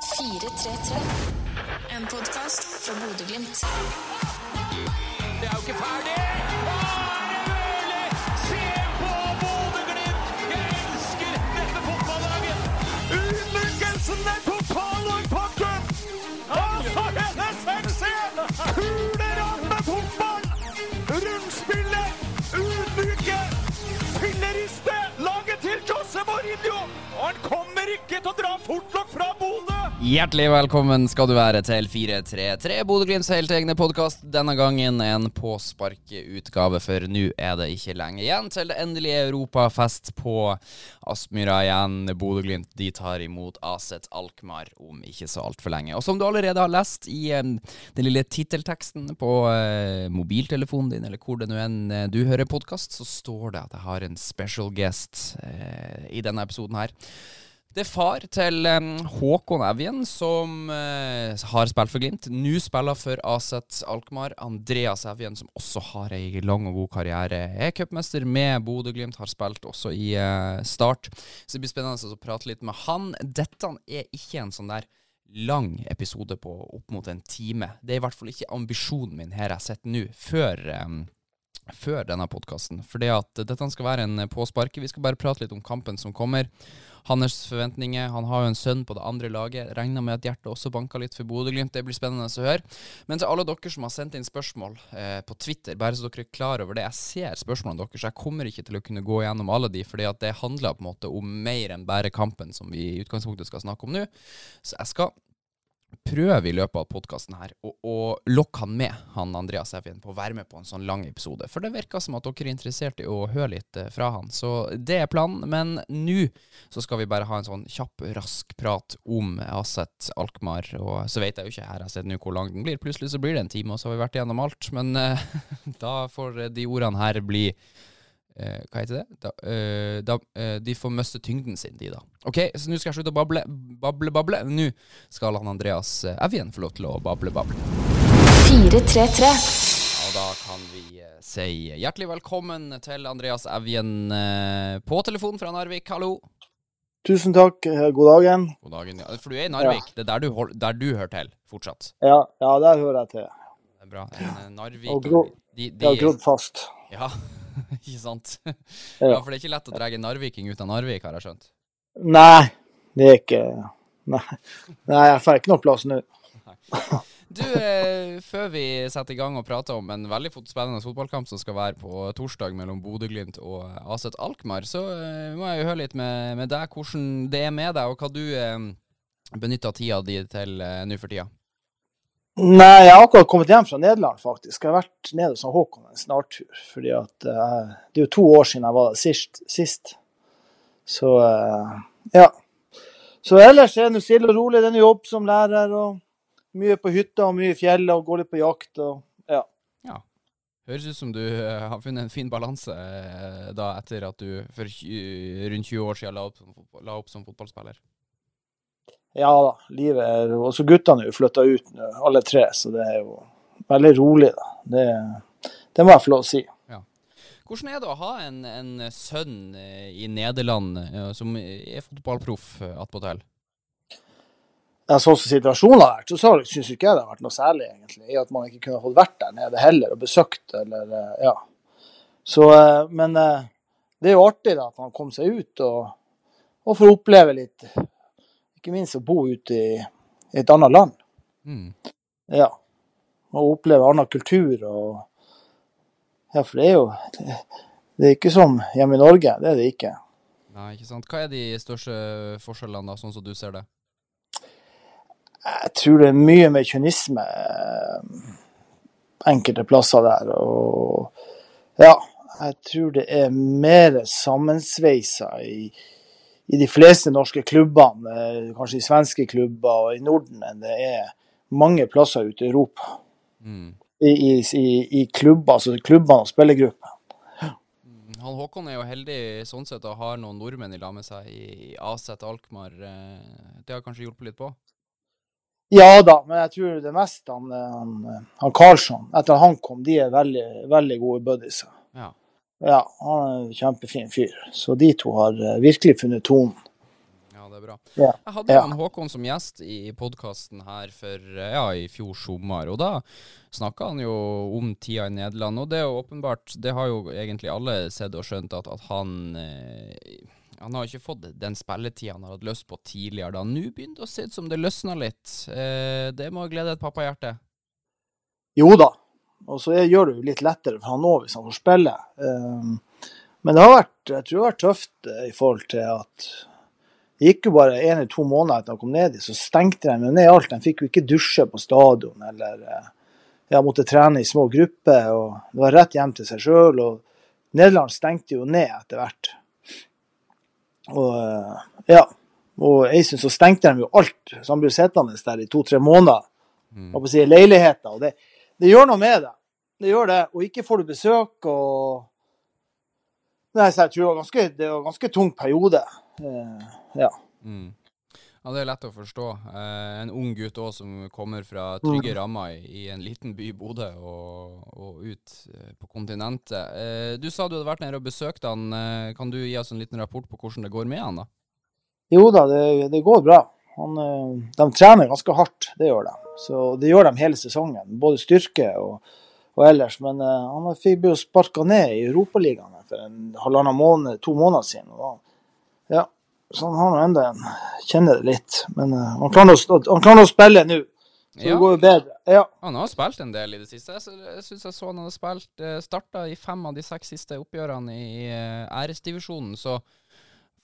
433. En podkast fra Bodø-Glimt. Det er jo ikke ferdig! Bare mulig! Se på Bodø-Glimt! Jeg elsker dette fotballaget! Utmerkelsen er total og pakken! Altså, Kuler av med fotball! Rundspillet! Ydmyke! Filleriste! Laget til Jose Mourinho! Han kommer ikke til å dra fort! Hjertelig velkommen skal du være til 433, Bodø-Glimts helt egne podkast. Denne gangen en påsparkeutgave, for nå er det ikke lenge igjen til det endelige europafest på Aspmyra igjen. Bodø-Glimt de tar imot Aset Alkmaar om ikke så altfor lenge. Og som du allerede har lest i eh, den lille tittelteksten på eh, mobiltelefonen din, eller hvor det nå enn eh, du hører podkast, så står det at jeg har en special guest i denne episoden her. Det er far til Håkon Evjen, som eh, har spilt for Glimt. Nå spiller for Aset Alkmaar. Andreas Evjen, som også har ei lang og god karriere. Er cupmester med Bodø-Glimt, har spilt også i eh, Start. Så det blir spennende å prate litt med han. Dette er ikke en sånn der lang episode på opp mot en time. Det er i hvert fall ikke ambisjonen min her jeg sitter nå, før før denne podkasten. Fordi at dette skal være en påsparke. Vi skal bare prate litt om kampen som kommer. Hans forventninger. Han har jo en sønn på det andre laget. Regner med at hjertet også banker litt for Bodø-Glimt. Det blir spennende å høre. Men til alle dere som har sendt inn spørsmål eh, på Twitter, bare så dere er klar over det. Jeg ser spørsmålene deres, jeg kommer ikke til å kunne gå gjennom alle de, fordi at det handler på en måte om mer enn bare kampen som vi i utgangspunktet skal snakke om nå. Så jeg skal prøve i løpet av podkasten her å, lokke han med, han Andreas Evjen, på å være med på en sånn lang episode. For det virker som at dere er interessert i å høre litt eh, fra han. Så det er planen. Men nå så skal vi bare ha en sånn kjapp, rask prat om Aset Alkmaar. Og så vet jeg jo ikke her jeg sitter nå hvor lang den blir. Plutselig så blir det en time, og så har vi vært igjennom alt. Men uh, da får de ordene her bli Eh, hva heter det? Da, eh, da, eh, de får miste tyngden sin, de da. Ok, så nå skal jeg slutte å bable, bable, bable. Nå skal han Andreas eh, Evjen få lov til å bable, bable. 433. Og da kan vi eh, si hjertelig velkommen til Andreas Evjen eh, på telefon fra Narvik. Hallo. Tusen takk. God dagen. God dagen. Ja, for du er i Narvik. Det er der du, hold, der du hører til fortsatt. Ja, ja der hører jeg til. Det er bra. En, Narvik Jeg har grodd fast. Ja, ikke sant? Ja. Ja, for det er ikke lett å dra en narviking ut av Narvik, har jeg skjønt. Nei, det er ikke Nei, Nei jeg får ikke noe plass nå. Du, eh, før vi setter i gang og prater om en veldig spennende fotballkamp som skal være på torsdag mellom Bodø-Glimt og Aset Alkmaar, så eh, må jeg jo høre litt med, med deg hvordan det er med deg, og hva du eh, benytter tida di til eh, nå for tida. Nei, jeg har akkurat kommet hjem fra Nederland, faktisk. Jeg har vært nede hos Håkon en snartur. fordi at uh, Det er jo to år siden jeg var der sist. sist. Så uh, ja. Så ellers er det stille og rolig. Det er jobb som lærer, og mye på hytta og mye i fjellet, og går litt på jakt. og ja. Høres ut som du eh, har funnet en fin balanse da etter at du for rundt 20 år siden la opp, la opp som fotballspiller. Ja da, livet er Også guttene er jo flytta ut nå, alle tre, så det er jo veldig rolig, da. Det, det må jeg få lov å si. Hvordan er det å ha en, en sønn eh, i Nederland eh, som er fotballproff eh, attpåtil? Ja, sånn som situasjonen har vært, så syns ikke jeg det har vært noe særlig, egentlig. I at man ikke kunne fått vært der nede heller og besøkt, eller ja. Så, men det er jo artig da, at man kom seg ut og, og får oppleve litt. Ikke minst å bo ute i, et annet land. Mm. Ja. Og oppleve annen kultur og Ja, for det er jo Det er ikke som hjemme i Norge. Det er det ikke. Nei, ikke sant. Hva er de største forskjellene, da, sånn som du ser det? Jeg tror det er mye mer kynisme eh, enkelte plasser der. Og ja, jeg tror det er mer sammensveisa i, i de fleste norske klubbene, eh, kanskje i svenske klubber og i Norden, enn det er mange plasser ute i Europa. Mm. I, i, i, klubber, altså klubbene og spillergrupper. Han Håkon er jo heldig sånn sett og har noen nordmenn i lag med seg i Aset Alkmaar. eh, Det har kanskje hjulpet litt på? Ja da, men jeg tror det meste han, han, han Karlsson, etter at han kom, de er veldig, veldig gode buddies. Ja. Ja, han er en kjempefin fyr. Så de to har eh, virkelig funnet tonen. Ja, det er bra. Ja. Jeg hadde Ja. han Håkon som gjest i podkasten her for eh, ja, i fjor sommer, og da snakka han jo om tida i Nederland. Og det er jo åpenbart, det har jo egentlig alle sett og skjønt, at, at han eh, han har ikke fått den spilletida han har hatt lyst på tidligere. da. Nå begynner det å se ut som det løsner litt. Eh, det må glede et pappahjerte. Jo da. Og så gjør det jo litt lettere for han òg, hvis han får spille. Um, men det har vært, jeg tror det har vært tøft eh, i forhold til at det gikk jo bare en eller to måneder etter han kom ned dit, så stengte de ned alt. De fikk jo ikke dusje på stadion eller eh, ja, måtte trene i små grupper. og Det var rett hjem til seg sjøl. Nederland stengte jo ned etter hvert. Og eh, ja. Og jeg stund så stengte de jo alt, så han ble sittende der i to-tre måneder. Mm. Og på å si, leiligheter. Og det, det gjør noe med det. Det gjør det. Og ikke får du besøk og Nei, så jeg tror det var ganske, det var en ganske tung periode. Eh, ja. Mm. Ja, det er lett å forstå. Eh, en ung gutt òg som kommer fra trygge Mm. rammer i, i en liten by, Bodø, og, og ut eh, på kontinentet. Eh, du sa du hadde vært nede og besøkt han. Eh, kan du gi oss en liten rapport på hvordan det går med han, da? Jo da, det, det går bra. Han, eh, de trener ganske hardt, det gjør de. Så det gjør de hele sesongen. Både styrke og, og ellers. Men uh, han fikk jo sparka ned i Europaligaen for en halvannen måned, to måneder siden. Og, ja, så han har nå enda en Kjenner det litt. Men uh, han klarer å spille nå, så Ja. det går jo bedre. Ja. Han har spilt en del i det siste. Jeg, sy- jeg syns jeg så han hadde spilt eh, starta i fem av de seks siste oppgjørene i æresdivisjonen, så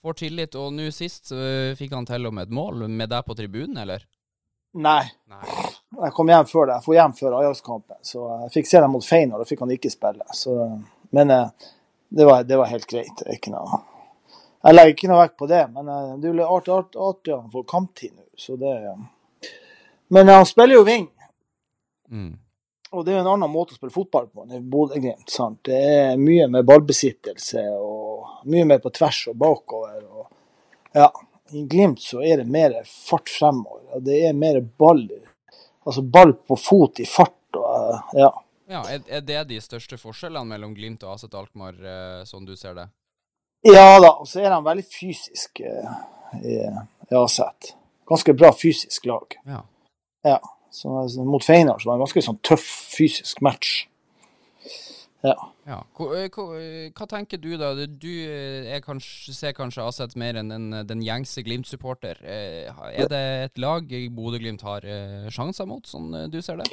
får tillit. Og nå sist fikk han til og med et mål med deg på tribunen, eller? Nei. Nei. Jeg kom hjem før det. Jeg får hjem før Ajax-kampen. Så jeg fikk se dem mot Feyenoord, da fikk han ikke spille. Så, men eh, det var, det var helt greit. Ikke noe Jeg legger ikke noe vekt på det, men eh, det er artig, artig at han får kamptid nå. Så det Men eh, han spiller jo wing, Mm. og det er jo en annen måte å spille fotball på enn i Bodø-Glimt. Det er mye med ballbesittelse og mye mer på tvers og bakover. og ja, I Glimt så er det mer fart fremover. og Det er mer ball altså ball på fot i fart. og eh, ja. Ja, er, det de største forskjellene mellom Glimt og Aset Alkmaar, eh, sånn du ser det? ja da, og så er de veldig fysisk eh, i, i Aset. Ganske bra fysisk lag. Ja. Ja. Så, altså, mot Feinar så var det en ganske sånn tøff fysisk match. Ja. Ja. Hva, eh, hva, eh, hva tenker du da? Du eh, er kanskje, ser kanskje Aset mer enn den, den gjengse Glimt-supporter. Er det et lag Bodø-Glimt har sjanser mot, sånn du ser det?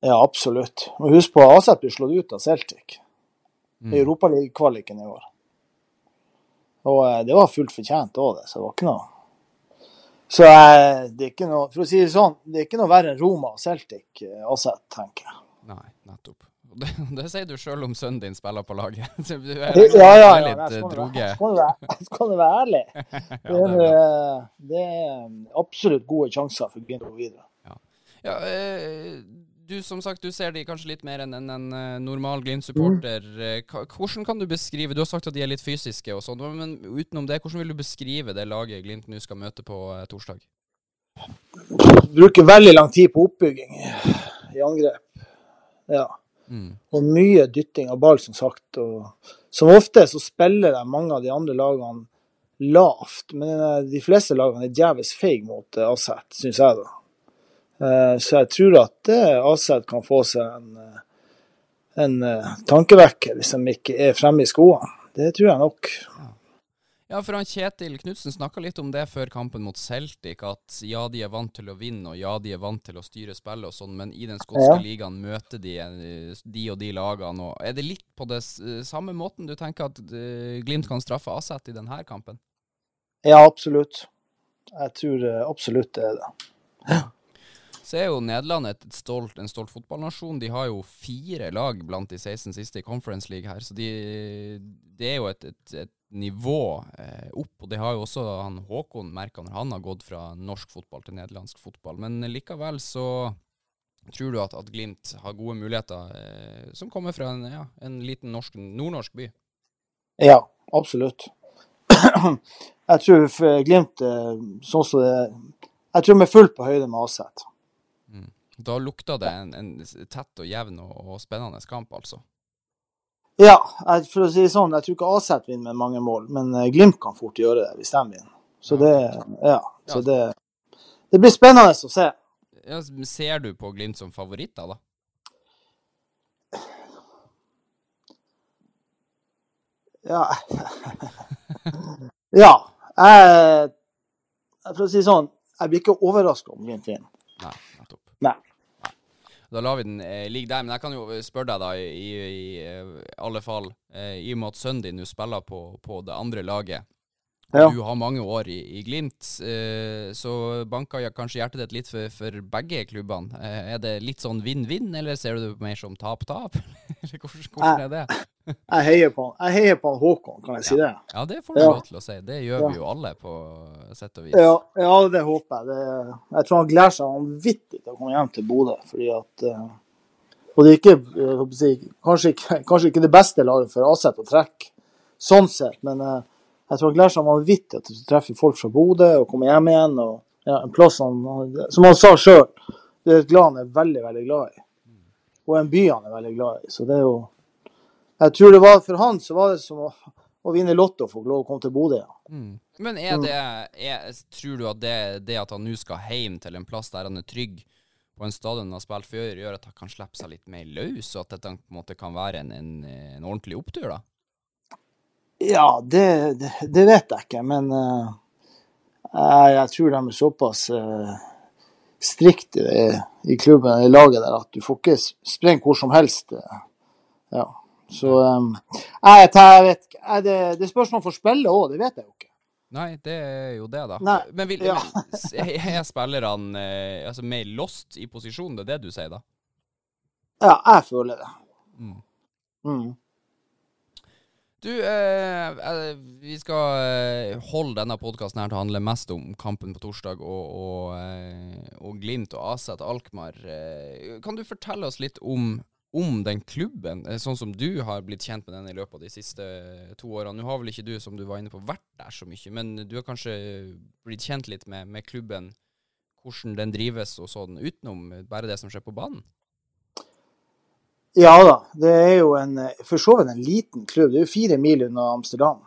ja, absolutt. Og husk på Aset blir slått ut av Celtic Mm. i Europaliga-kvaliken i år. Og det var fullt fortjent òg, det. Så det var ikke noe Så det er ikke noe For å si det sånn, det er ikke noe verre enn Roma og Celtic Aset, tenker jeg. Nei, nettopp. Det, det sier du sjøl om sønnen din spiller på laget. Du er, Ja, ja, du er ja. litt der eh, skal droge. være- skal være- skal være ærlig. Ja, Det det er er, bra. eh, det er absolutt gode sjanser for Glimt å gå videre. Ja, eh, du som sagt, du ser de kanskje litt mer enn en, en normal Glimt-supporter. Mm. Hvordan kan du beskrive Du har sagt at de er litt fysiske og sånn, men utenom det, hvordan vil du beskrive det laget Glimt nå skal møte på torsdag? Bruker veldig lang tid på oppbygging i angrep. Ja. Mm. Og mye dytting av ball, som sagt. Og som ofte så spiller de mange av de andre lagene lavt. Men eh, de fleste lagene er djevelsk feige mot eh, Aset, syns jeg, da. Eh, Så jeg tror at Aset kan få seg en, en tankevekker hvis de ikke er fremme i skoene. Det tror jeg nok. Ja, for han Kjetil Knutsen snakka litt om det før kampen mot Celtic, at ja, de er vant til å vinne, og ja, de er vant til å styre spillet og sånn, men i den skotske Ja. ligaen møter de eh, de og de lagene. Og er det litt på det eh, samme måten du tenker at eh, Glimt kan straffe Aset i denne kampen? Ja, absolutt. Jeg tror absolutt det er det. Så er jo Nederland et stolt, en stolt fotballnasjon. De har jo fire lag blant de 16 siste i Conference League her, så de, det er jo et, et, et nivå eh, opp. Og det har jo også han Håkon merka når han har gått fra norsk fotball til nederlandsk fotball. Men likevel så tror du at, at Glimt har gode muligheter, eh, som kommer fra en, ja, en liten norsk, nordnorsk by. Ja, absolutt. Jeg tror Glimt eh, sånn som det Jeg tror vi er fullt på høyde med Aset. Da lukta det en, en tett og jevn og, og spennende kamp, altså. Ja, for å si det sånn, jeg tror ikke Aset vinner med mange mål, men eh, Glimt kan fort gjøre det hvis de vinner. Så det Ja. Så det, det blir spennende å se. Ja, ser du på Glimt som favoritter, da? Ja. ja. Jeg, for å si det sånn, jeg blir ikke overraska om Glimt vinner. Nei, nettopp. Nei. Da lar vi den eh, ligge der. Men jeg kan jo spørre deg, da, i, i, i alle fall, eh, i og med at sønnen din nå spiller på, på det andre laget. Ja. Du har mange år i, i Glimt, eh, så banker kanskje hjertet ditt litt for, for begge klubbene. Eh, er det litt sånn vinn-vinn, eller ser du det mer som tap-tap? Eller hvordan, hvordan er det? Jeg heier på, jeg heier på Håkon, kan jeg si det? Ja, det får du Ja. lov til å si. Det gjør vi jo alle, på sett og vis. Ja, ja det håper jeg. Det, jeg tror han gleder seg vanvittig til å komme hjem til Bodø. fordi at uh, Og det er ikke, jeg si, kanskje, kanskje ikke det beste laget for Aset å trekke, sånn sett, men eh, jeg tror han gleder seg vanvittig til å treffe folk fra Bodø og komme hjem igjen. og ja, en plass han, Som han sa sjøl, det er et land han er veldig, veldig glad i. Og en by han er veldig glad i. Så det er jo Jeg tror det var for han så var det som å, å vinne Lotto for lov å komme til Bodø. Ja. Mm. Men er det er, Tror du at det, det at han nå skal hjem til en plass der han er trygg på en stadion han har spilt før, gjør at han kan slippe seg litt mer løs, og at dette på en måte kan være en, en, en ordentlig opptur, da? Ja, det, det, vet jeg ikke, men uh, jeg, jeg tror de er såpass uh, strikte i, i klubben, i laget der, at du får ikke springe sprenge hvor som helst. eh. ja. Så um, jeg, jeg vet ikke. Det, det er spørsmål for spillet òg, det vet jeg jo ikke. Nei, det er jo det, da. Nei, Men, vil, ja. men er spillerne altså, mer lost i posisjon? Det er det du sier, da? Ja, jeg føler det. Mm. Mm. Du, eh, eh, vi skal eh, holde denne podkasten her til å handle mest om kampen på torsdag og, og, eh, og Glimt og Aset Alkmaar. Kan du fortelle oss litt om, om den klubben, sånn som du har blitt kjent med den i løpet av de siste to årene? Nå har vel ikke du, som du var inne på, vært der så mye, men du har kanskje blitt kjent litt med, med klubben, hvordan den drives og sånn, utenom bare det som skjer på banen? Ja da, det er jo en, for så vidt en liten klubb. Det er jo fire mil unna Amsterdam.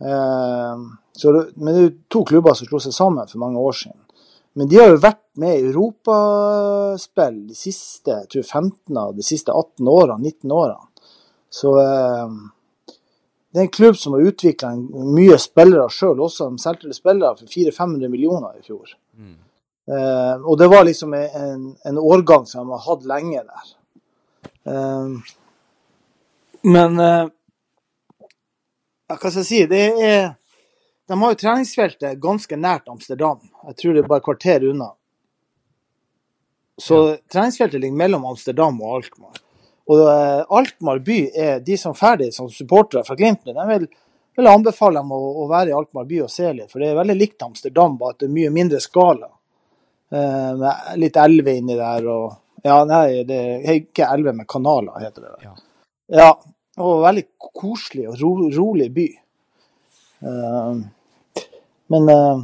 Eh, så men det er jo to klubber som slo seg sammen for mange år siden. Men de har jo vært med i europaspill de siste jeg tror 15 av de siste 18 årene, 19 årene. Så eh, det er en klubb som har utvikla mye spillere sjøl også. De solgte spillere for 400-500 millioner i fjor. Mm. Eh, og det var liksom en, en årgang som de har hatt lenge der. Eh, men eh, ja, hva skal jeg si? Det er, de har jo treningsfeltet ganske nært Amsterdam. Jeg tror det er bare kvarter unna. Så treningsfeltet ligger mellom Amsterdam og Alkmaar. Og eh, Alkmaar by er de som er ferdige som supportere fra Glimt. nå, De vil, vil anbefale dem å, å være i Alkmaar by og se litt, for det er veldig likt Amsterdam, bare at det er mye mindre skala. Eh, med litt elver inni der og Ja, nei, det er ikke elver med kanaler, heter det. Ja. Ja, og veldig koselig og ro, rolig by. Uh, men uh,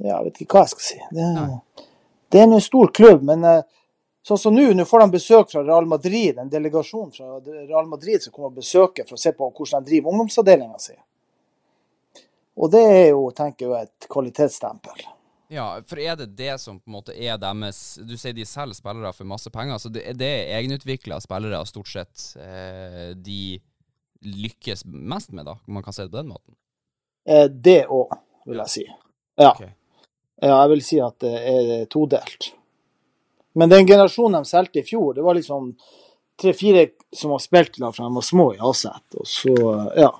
Ja, jeg vet ikke hva jeg skal si. Det, Nei. det er en stor klubb, men uh, sånn som nå, nå får de besøk fra Real Madrid, en delegasjon fra Real Madrid som kommer og besøker for å se på hvordan de driver ungdomsavdelinga si. Og det er jo, tenker jeg, et kvalitetsstempel. Ja, for er det det som på en måte er deres Du sier de selger spillere for masse penger, så det, det er egenutvikla spillere stort sett eh, de lykkes mest med, da, om man kan si det på den måten? Eh, det òg, vil jeg si. Ja. Okay. ja, jeg vil si at det er todelt. Men den generasjonen de solgte i fjor, det var liksom tre-fire som har spilt da fra de var små i Aset. Og så, ja.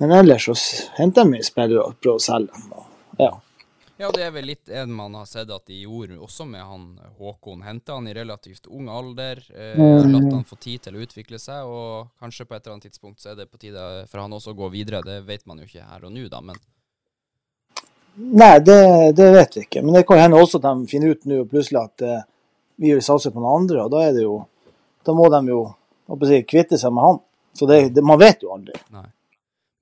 Men ellers så henter de mye spillere og prøver å selge dem. Og, ja. Ja, det er vel litt en man har sett at de gjorde også med han Håkon. Henta han i relativt ung alder, eh, latt han få tid til å utvikle seg, og kanskje på et eller annet tidspunkt så er det på tide for han også å gå videre. Det vet man jo ikke her og nå, da, men Nei, det, det vet vi ikke. Men det kan hende også at de finner ut nå plutselig at eh, vi vil satse på noen andre, og da er det jo Da må de jo si, kvitte seg med han. Så det, det, man vet jo aldri. Nei.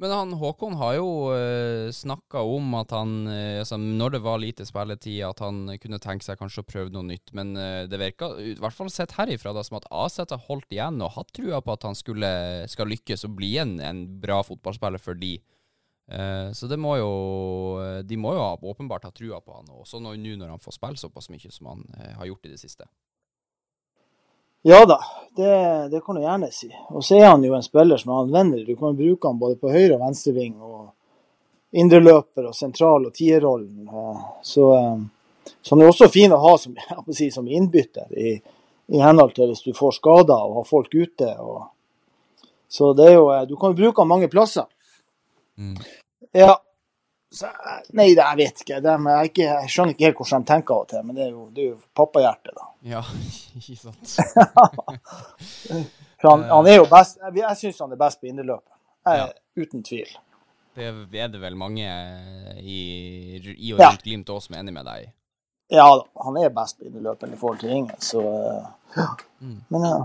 Men han Håkon har jo uh, snakka om at han, eh, altså, når det var lite spilletid, at han kunne tenke seg kanskje å prøve noe nytt. Men eh, det virka, i hvert fall sett herifra, da, som at Aset har holdt igjen og hatt trua på at han skulle, skal lykkes og bli en, en bra fotballspiller for de. Eh, så det må jo De må jo åpenbart ha trua på han, også nå nå når han får spille såpass mye som han eh, har gjort i det siste. Ja da, det, det kan du gjerne si. Og så er han jo en spiller som er anvendelig. Du kan bruke han både på høyre- og venstreving, og indreløper og sentral- og tierrollen. Så, eh, så han er også fin å ha som, si, som innbytter, i, i henhold til hvis du får skader og har folk ute. Og, så det er jo, eh, du kan bruke han mange plasser. Mm. Ja. Så, eh, nei, jeg vet ikke. De, jeg, ikke. jeg skjønner ikke helt hvordan de tenker av og til, men det er jo, det er jo pappahjerte, da. Ja, ikke sant. Han, han er jo best, jeg, jeg syns han er best på indreløpet. Ja. Uten tvil. Det er det vel mange i, i og Ja. rundt Glimt også som er enig med deg i. Ja da, han er best på indreløpet i forhold til ringen, så eh, ja. Mm. Men ja.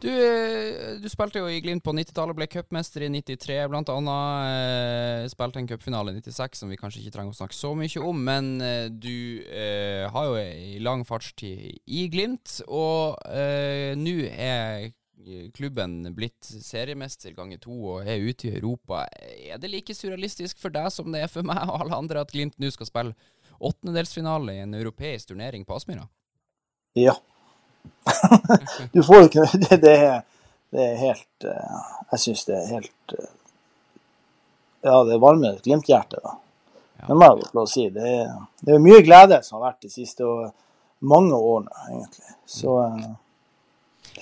Du, eh, du spilte jo i Glimt på 90-tallet, ble cupmester i 93 blant annet. Eh, spilte en cupfinale i 96 som vi kanskje ikke trenger å snakke så mye om, men eh, du eh, har jo ei lang fartstid i Glimt, og eh, nå er klubben blitt seriemester ganger to og er ute i Europa. Er det like surrealistisk for deg som det er for meg og alle andre at Glimt nå skal spille åttendedelsfinale i en europeisk turnering på Aspmyra? ja. du får jo ikke det, det, er, det er helt eh, Jeg syns det er helt eh, Ja, det varmer et Glimt-hjerte, da. Det må jeg få si. Det er, det er mye glede som har vært de siste og mange årene, egentlig. Så eh,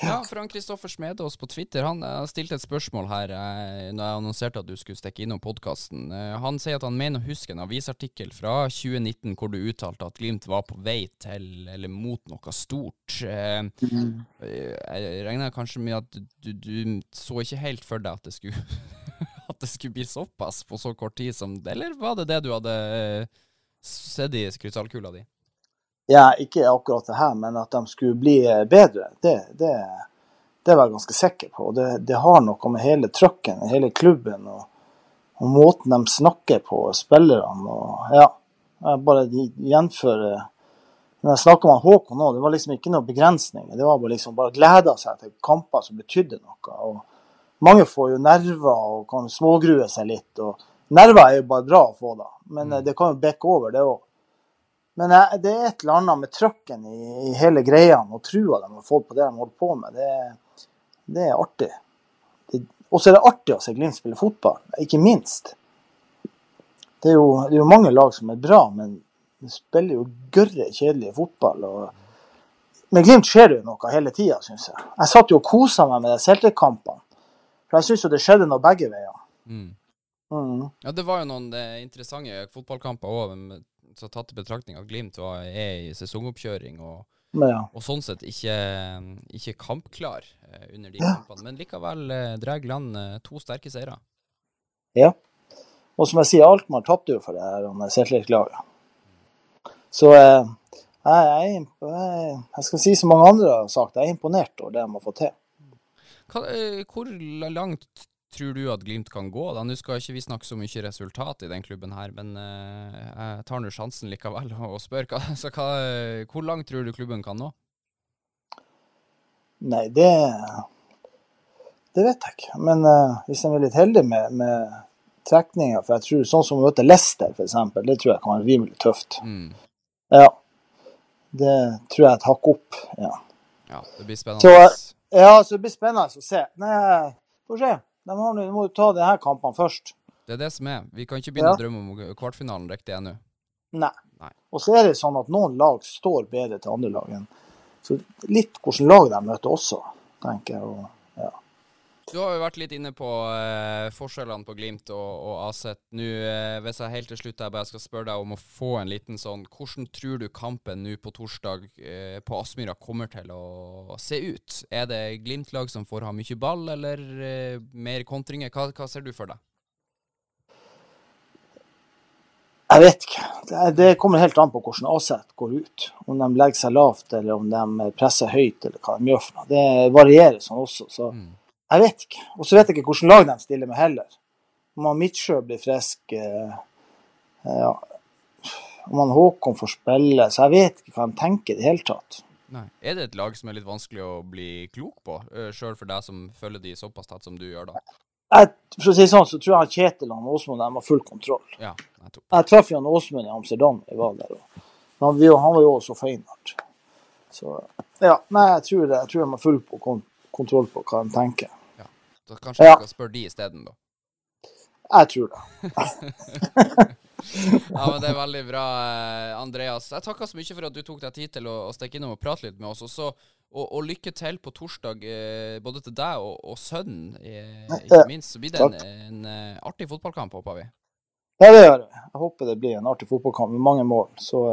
Ja, Frank Kristoffer Smedås på Twitter Han eh, stilte et spørsmål her eh, Når jeg annonserte at du skulle stikke innom podkasten. Han sier at han mener å huske en avisartikkel fra 2019 hvor du uttalte at Glimt var på vei til eller mot noe stort. Eh, eh, Jeg regner kanskje med at du, du så ikke helt for deg at det skulle At det skulle bli såpass på så kort tid som eller var det det du hadde eh, sett i krystallkula di? Ja, ikke akkurat det her, men at de skulle bli bedre, det, det, det var jeg ganske sikker på. Det, det har noe med hele trøkken, hele klubben og, og måten de snakker på, spillerne og ja. Jeg bare gjenfører Når jeg snakker med Håkon nå, det var liksom ikke noen begrensninger. Det var bare liksom bare gleda seg til kamper som betydde noe. og Mange får jo nerver og kan smågrue seg litt. og Nerver er jo bare bra å få, da, men eh, det kan jo bikke over, det òg. Men jeg- det er et eller annet med trøkken i, i hele greia og trua de har fått på det de holder på med. Det, det er artig. Og så er det artig å se Glimt spille fotball, ikke minst. Det er, jo, det er jo mange lag som er bra, men de spiller jo gørre kjedelig fotball. Og med Glimt skjer det jo noe hele tida, syns jeg. Jeg satt jo og kosa meg med de Celtic-kampene. For jeg syns jo det skjedde noe begge veier. Mm. Mm. Ja, det var jo noen eh, interessante fotballkamper òg, så tatt i betraktning at Glimt var, er i sesongoppkjøring og, ja. og sånn sett ikke, ikke kampklar eh, under de Ja. kampene. Men likevel eh, drar land eh, to sterke seire. Ja. Og som jeg sier, Alkmaar tapte jo for det her Celtic-laget. Så jeg, jeg, jeg, jeg skal si som mange andre har sagt, jeg er imponert over det de har fått til. Hva, hvor langt tror du at Glimt kan gå? da? Nå skal ikke vi snakke så mye resultat i den klubben her, men eh, jeg tar nå sjansen likevel og spør. Så hva, eh, hvor langt tror du klubben kan nå? Nei, det Det vet jeg ikke. Men uh, hvis en er litt heldig med, med trekninger For jeg tror sånn som å møte Leicester, f.eks., det tror jeg kan være rimelig tøft. Mm. Ja. Det tror jeg er et hakk opp. Ja. Ja, det blir spennende. Så- ja, så det blir spennende å se. Nei, får se. De de må jo ta de her kampene først. Det er det som er. Vi kan ikke begynne Ja. å drømme om kvartfinalen riktig ennå. Nei. Nei. Og så er det sånn at noen lag står bedre til andre lag enn Så litt hvordan lag de møter også, tenker jeg. Og. Du har jo vært litt inne på uh, forskjellene på Glimt og, og Aset. Nå, uh, hvis jeg helt til slutt jeg bare skal spørre deg om å få en liten sånn Hvordan tror du kampen nå på torsdag uh, på Aspmyra kommer til å se ut? Er det Glimt-lag som får ha mye ball, eller mer kontringer? Hva, hva ser du for deg? Jeg vet ikke. Det, det kommer helt an på hvordan Aset går ut. Om de legger seg lavt, eller om de presser høyt, eller hva de gjør for noe. Det varierer sånn også. Så Mm. Jeg vet ikke. Og så vet jeg ikke hvilket lag de stiller med heller. Om han Midtsjø blir frisk eh, ja. Om han Håkon får spille. Så jeg vet ikke hva de tenker i det hele tatt. Nei. Er det et lag som er litt vanskelig å bli klok på, uh, sjøl for deg som følger de såpass tett som du gjør, da? jeg, For å si det sånn, så tror jeg Kjetil og Åsmund har full kontroll. Ja, nettopp. Jeg traff jo Åsmund i Amsterdam. Jeg var der, og han, han var jo også Feinhardt. Så ja, nei, jeg tror, det, jeg tror de har full på kontroll på hva de tenker. Så kanskje Ja. du skal spørre de isteden, da. Jeg tror det. Ja, men Det er veldig bra, eh, Andreas. Jeg takker så mye for at du tok deg tid til å, å stikke innom og prate litt med oss. Og, så, og, og lykke til på torsdag, eh, både til deg og, og sønnen. Eh, ikke minst så blir det en, en, artig fotballkamp, håper vi. Ja, det gjør jeg. Jeg håper det blir en artig fotballkamp med mange mål. Så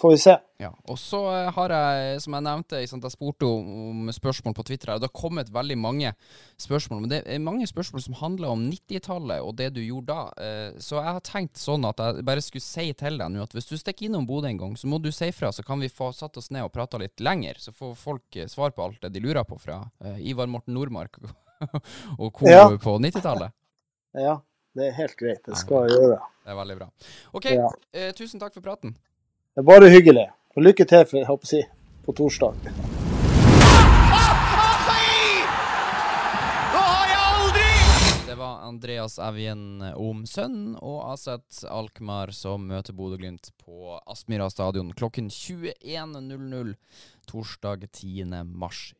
får vi se. Ja, og så eh, har jeg, som jeg nevnte, jeg spurte om, spørsmål på Twitter, og det har kommet veldig mange spørsmål. Men det er mange spørsmål som handler om 90-tallet og det du gjorde da. Eh, Så jeg har tenkt sånn at jeg bare skulle si til deg nå at hvis du stikker innom Bodø en gang, så må du si fra, så kan vi få satt oss ned og prata litt lenger. Så får folk eh, svar på alt det de lurer på fra Ivar Morten Nordmark og co. Ja. på 90-tallet. Ja, det er helt greit. Det skal jeg gjøre. Det er veldig bra. OK, Ja. eh, tusen takk for praten. Det er bare hyggelig. Og lykke til for, jeg håper si, på torsdag. Det var Andreas Evjen Omsønn og Aset Alkmaar som møter Bodø-Glimt på Aspmyra stadion klokken 21.00 torsdag 10. mars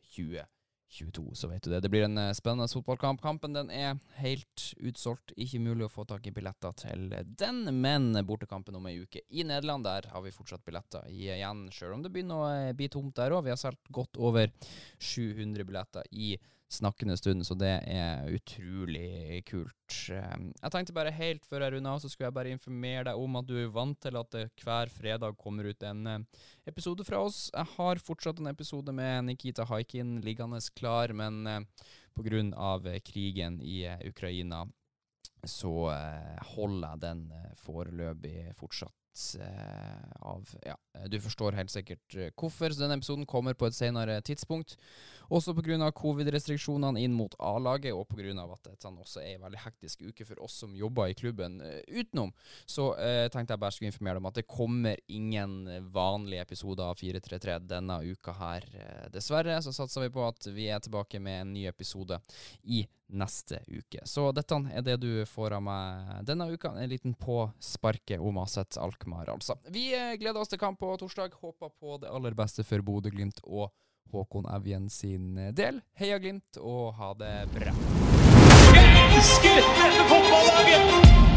2022. Så vet du det. Det blir en eh, spennende fotballkamp. Kampen den er helt utsolgt. Ikke mulig å få tak i billetter til den, men bortekampen om ei uke i Nederland, der har vi fortsatt billetter igjen, sjøl om det begynner å eh, bli tomt der òg. Vi har solgt godt over 700 billetter i snakkende stund, så det er utrolig kult. Um, Jeg tenkte bare helt før jeg runder av, så skulle jeg bare informere deg om at du er vant til at det hver fredag kommer ut en eh, episode fra oss. Jeg har fortsatt en episode med Nikita Haikin liggende klar, men pga. grunn av eh, krigen i eh, Ukraina så eh, holder jeg den eh, foreløpig fortsatt eh, av Ja, du forstår helt sikkert eh, hvorfor. Så denne episoden kommer på et senere tidspunkt. Også pga. covid-restriksjonene inn mot A-laget, og pga. at dette også er en veldig hektisk uke for oss som jobber i klubben eh, utenom. Så eh, tenkte jeg bare skulle informere deg om at det kommer ingen vanlige episoder av 433 denne uka her. Dessverre så satser vi på at vi er tilbake med en ny episode i neste uke. Så dette er det du får av meg denne uka. En liten påsparke om Aset Alkmaar, altså. Vi eh, gleder oss til kamp på torsdag. Håper på det aller beste for Bodø-Glimt og Håkon Evjen sin eh, del. Heia Glimt, og ha det bra. Jeg elsker dette fotballaget!